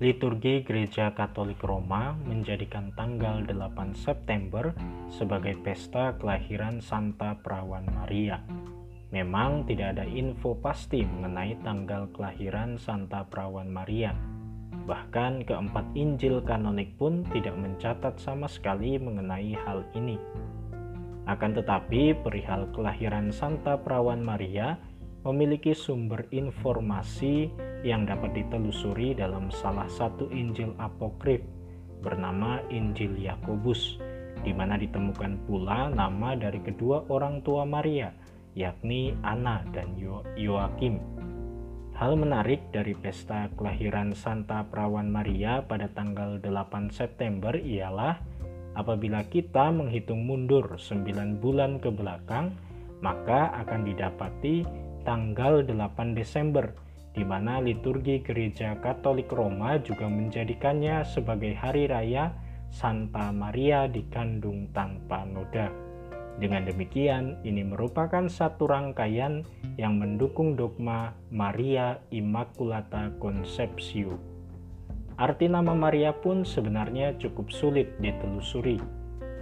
Liturgi Gereja Katolik Roma menjadikan tanggal 8 September sebagai pesta kelahiran Santa Perawan Maria. Memang tidak ada info pasti mengenai tanggal kelahiran Santa Perawan Maria. Bahkan keempat Injil kanonik pun tidak mencatat sama sekali mengenai hal ini. Akan tetapi, perihal kelahiran Santa Perawan Maria memiliki sumber informasi yang dapat ditelusuri dalam salah satu Injil apokrif bernama Injil Yakobus, di mana ditemukan pula nama dari kedua orang tua Maria, yakni Ana dan Yoakim. Hal menarik dari pesta kelahiran Santa Perawan Maria pada tanggal 8 September ialah apabila kita menghitung mundur 9 bulan ke belakang, maka akan didapati tanggal 8 Desember, di mana liturgi Gereja Katolik Roma juga menjadikannya sebagai hari raya Santa Maria dikandung tanpa noda. Dengan demikian, ini merupakan satu rangkaian yang mendukung dogma Maria Immaculata Conceptio. Arti nama Maria pun sebenarnya cukup sulit ditelusuri.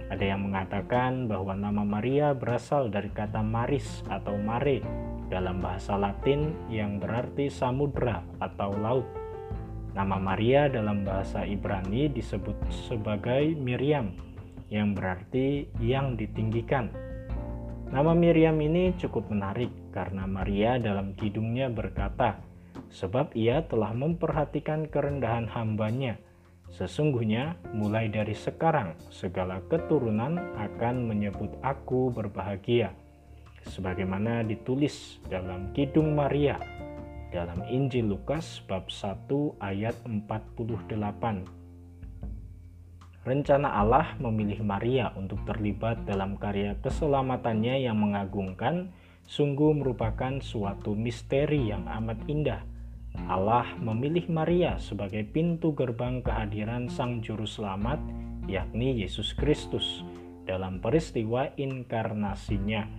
Ada yang mengatakan bahwa nama Maria berasal dari kata maris atau mare dalam bahasa Latin yang berarti samudra atau laut. Nama Maria dalam bahasa Ibrani disebut sebagai Miriam yang berarti yang ditinggikan. Nama Miriam ini cukup menarik karena Maria dalam kidungnya berkata, sebab ia telah memperhatikan kerendahan hambanya. Sesungguhnya mulai dari sekarang segala keturunan akan menyebut aku berbahagia sebagaimana ditulis dalam Kidung Maria dalam Injil Lukas bab 1 ayat 48. Rencana Allah memilih Maria untuk terlibat dalam karya keselamatannya yang mengagumkan sungguh merupakan suatu misteri yang amat indah. Allah memilih Maria sebagai pintu gerbang kehadiran Sang Juru Selamat, yakni Yesus Kristus, dalam peristiwa inkarnasinya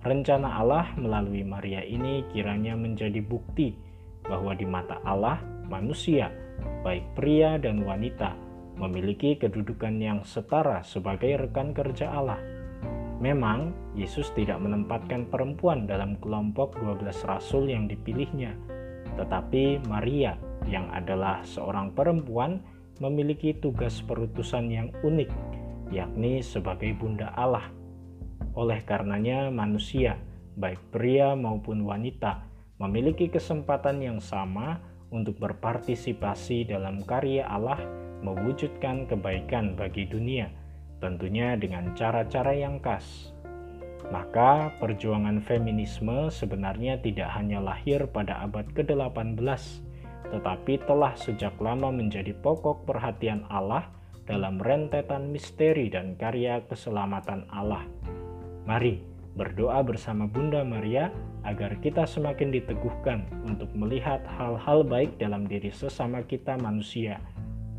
Rencana Allah melalui Maria ini kiranya menjadi bukti bahwa di mata Allah, manusia, baik pria dan wanita, memiliki kedudukan yang setara sebagai rekan kerja Allah. Memang, Yesus tidak menempatkan perempuan dalam kelompok 12 rasul yang dipilihnya, tetapi Maria yang adalah seorang perempuan memiliki tugas perutusan yang unik, yakni sebagai bunda Allah oleh karenanya, manusia, baik pria maupun wanita, memiliki kesempatan yang sama untuk berpartisipasi dalam karya Allah mewujudkan kebaikan bagi dunia, tentunya dengan cara-cara yang khas. Maka, perjuangan feminisme sebenarnya tidak hanya lahir pada abad ke-18, tetapi telah sejak lama menjadi pokok perhatian Allah dalam rentetan misteri dan karya keselamatan Allah. Mari berdoa bersama Bunda Maria agar kita semakin diteguhkan untuk melihat hal-hal baik dalam diri sesama kita manusia.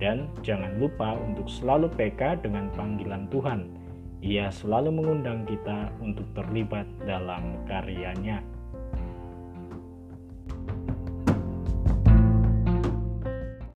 Dan jangan lupa untuk selalu peka dengan panggilan Tuhan. Ia selalu mengundang kita untuk terlibat dalam karyanya.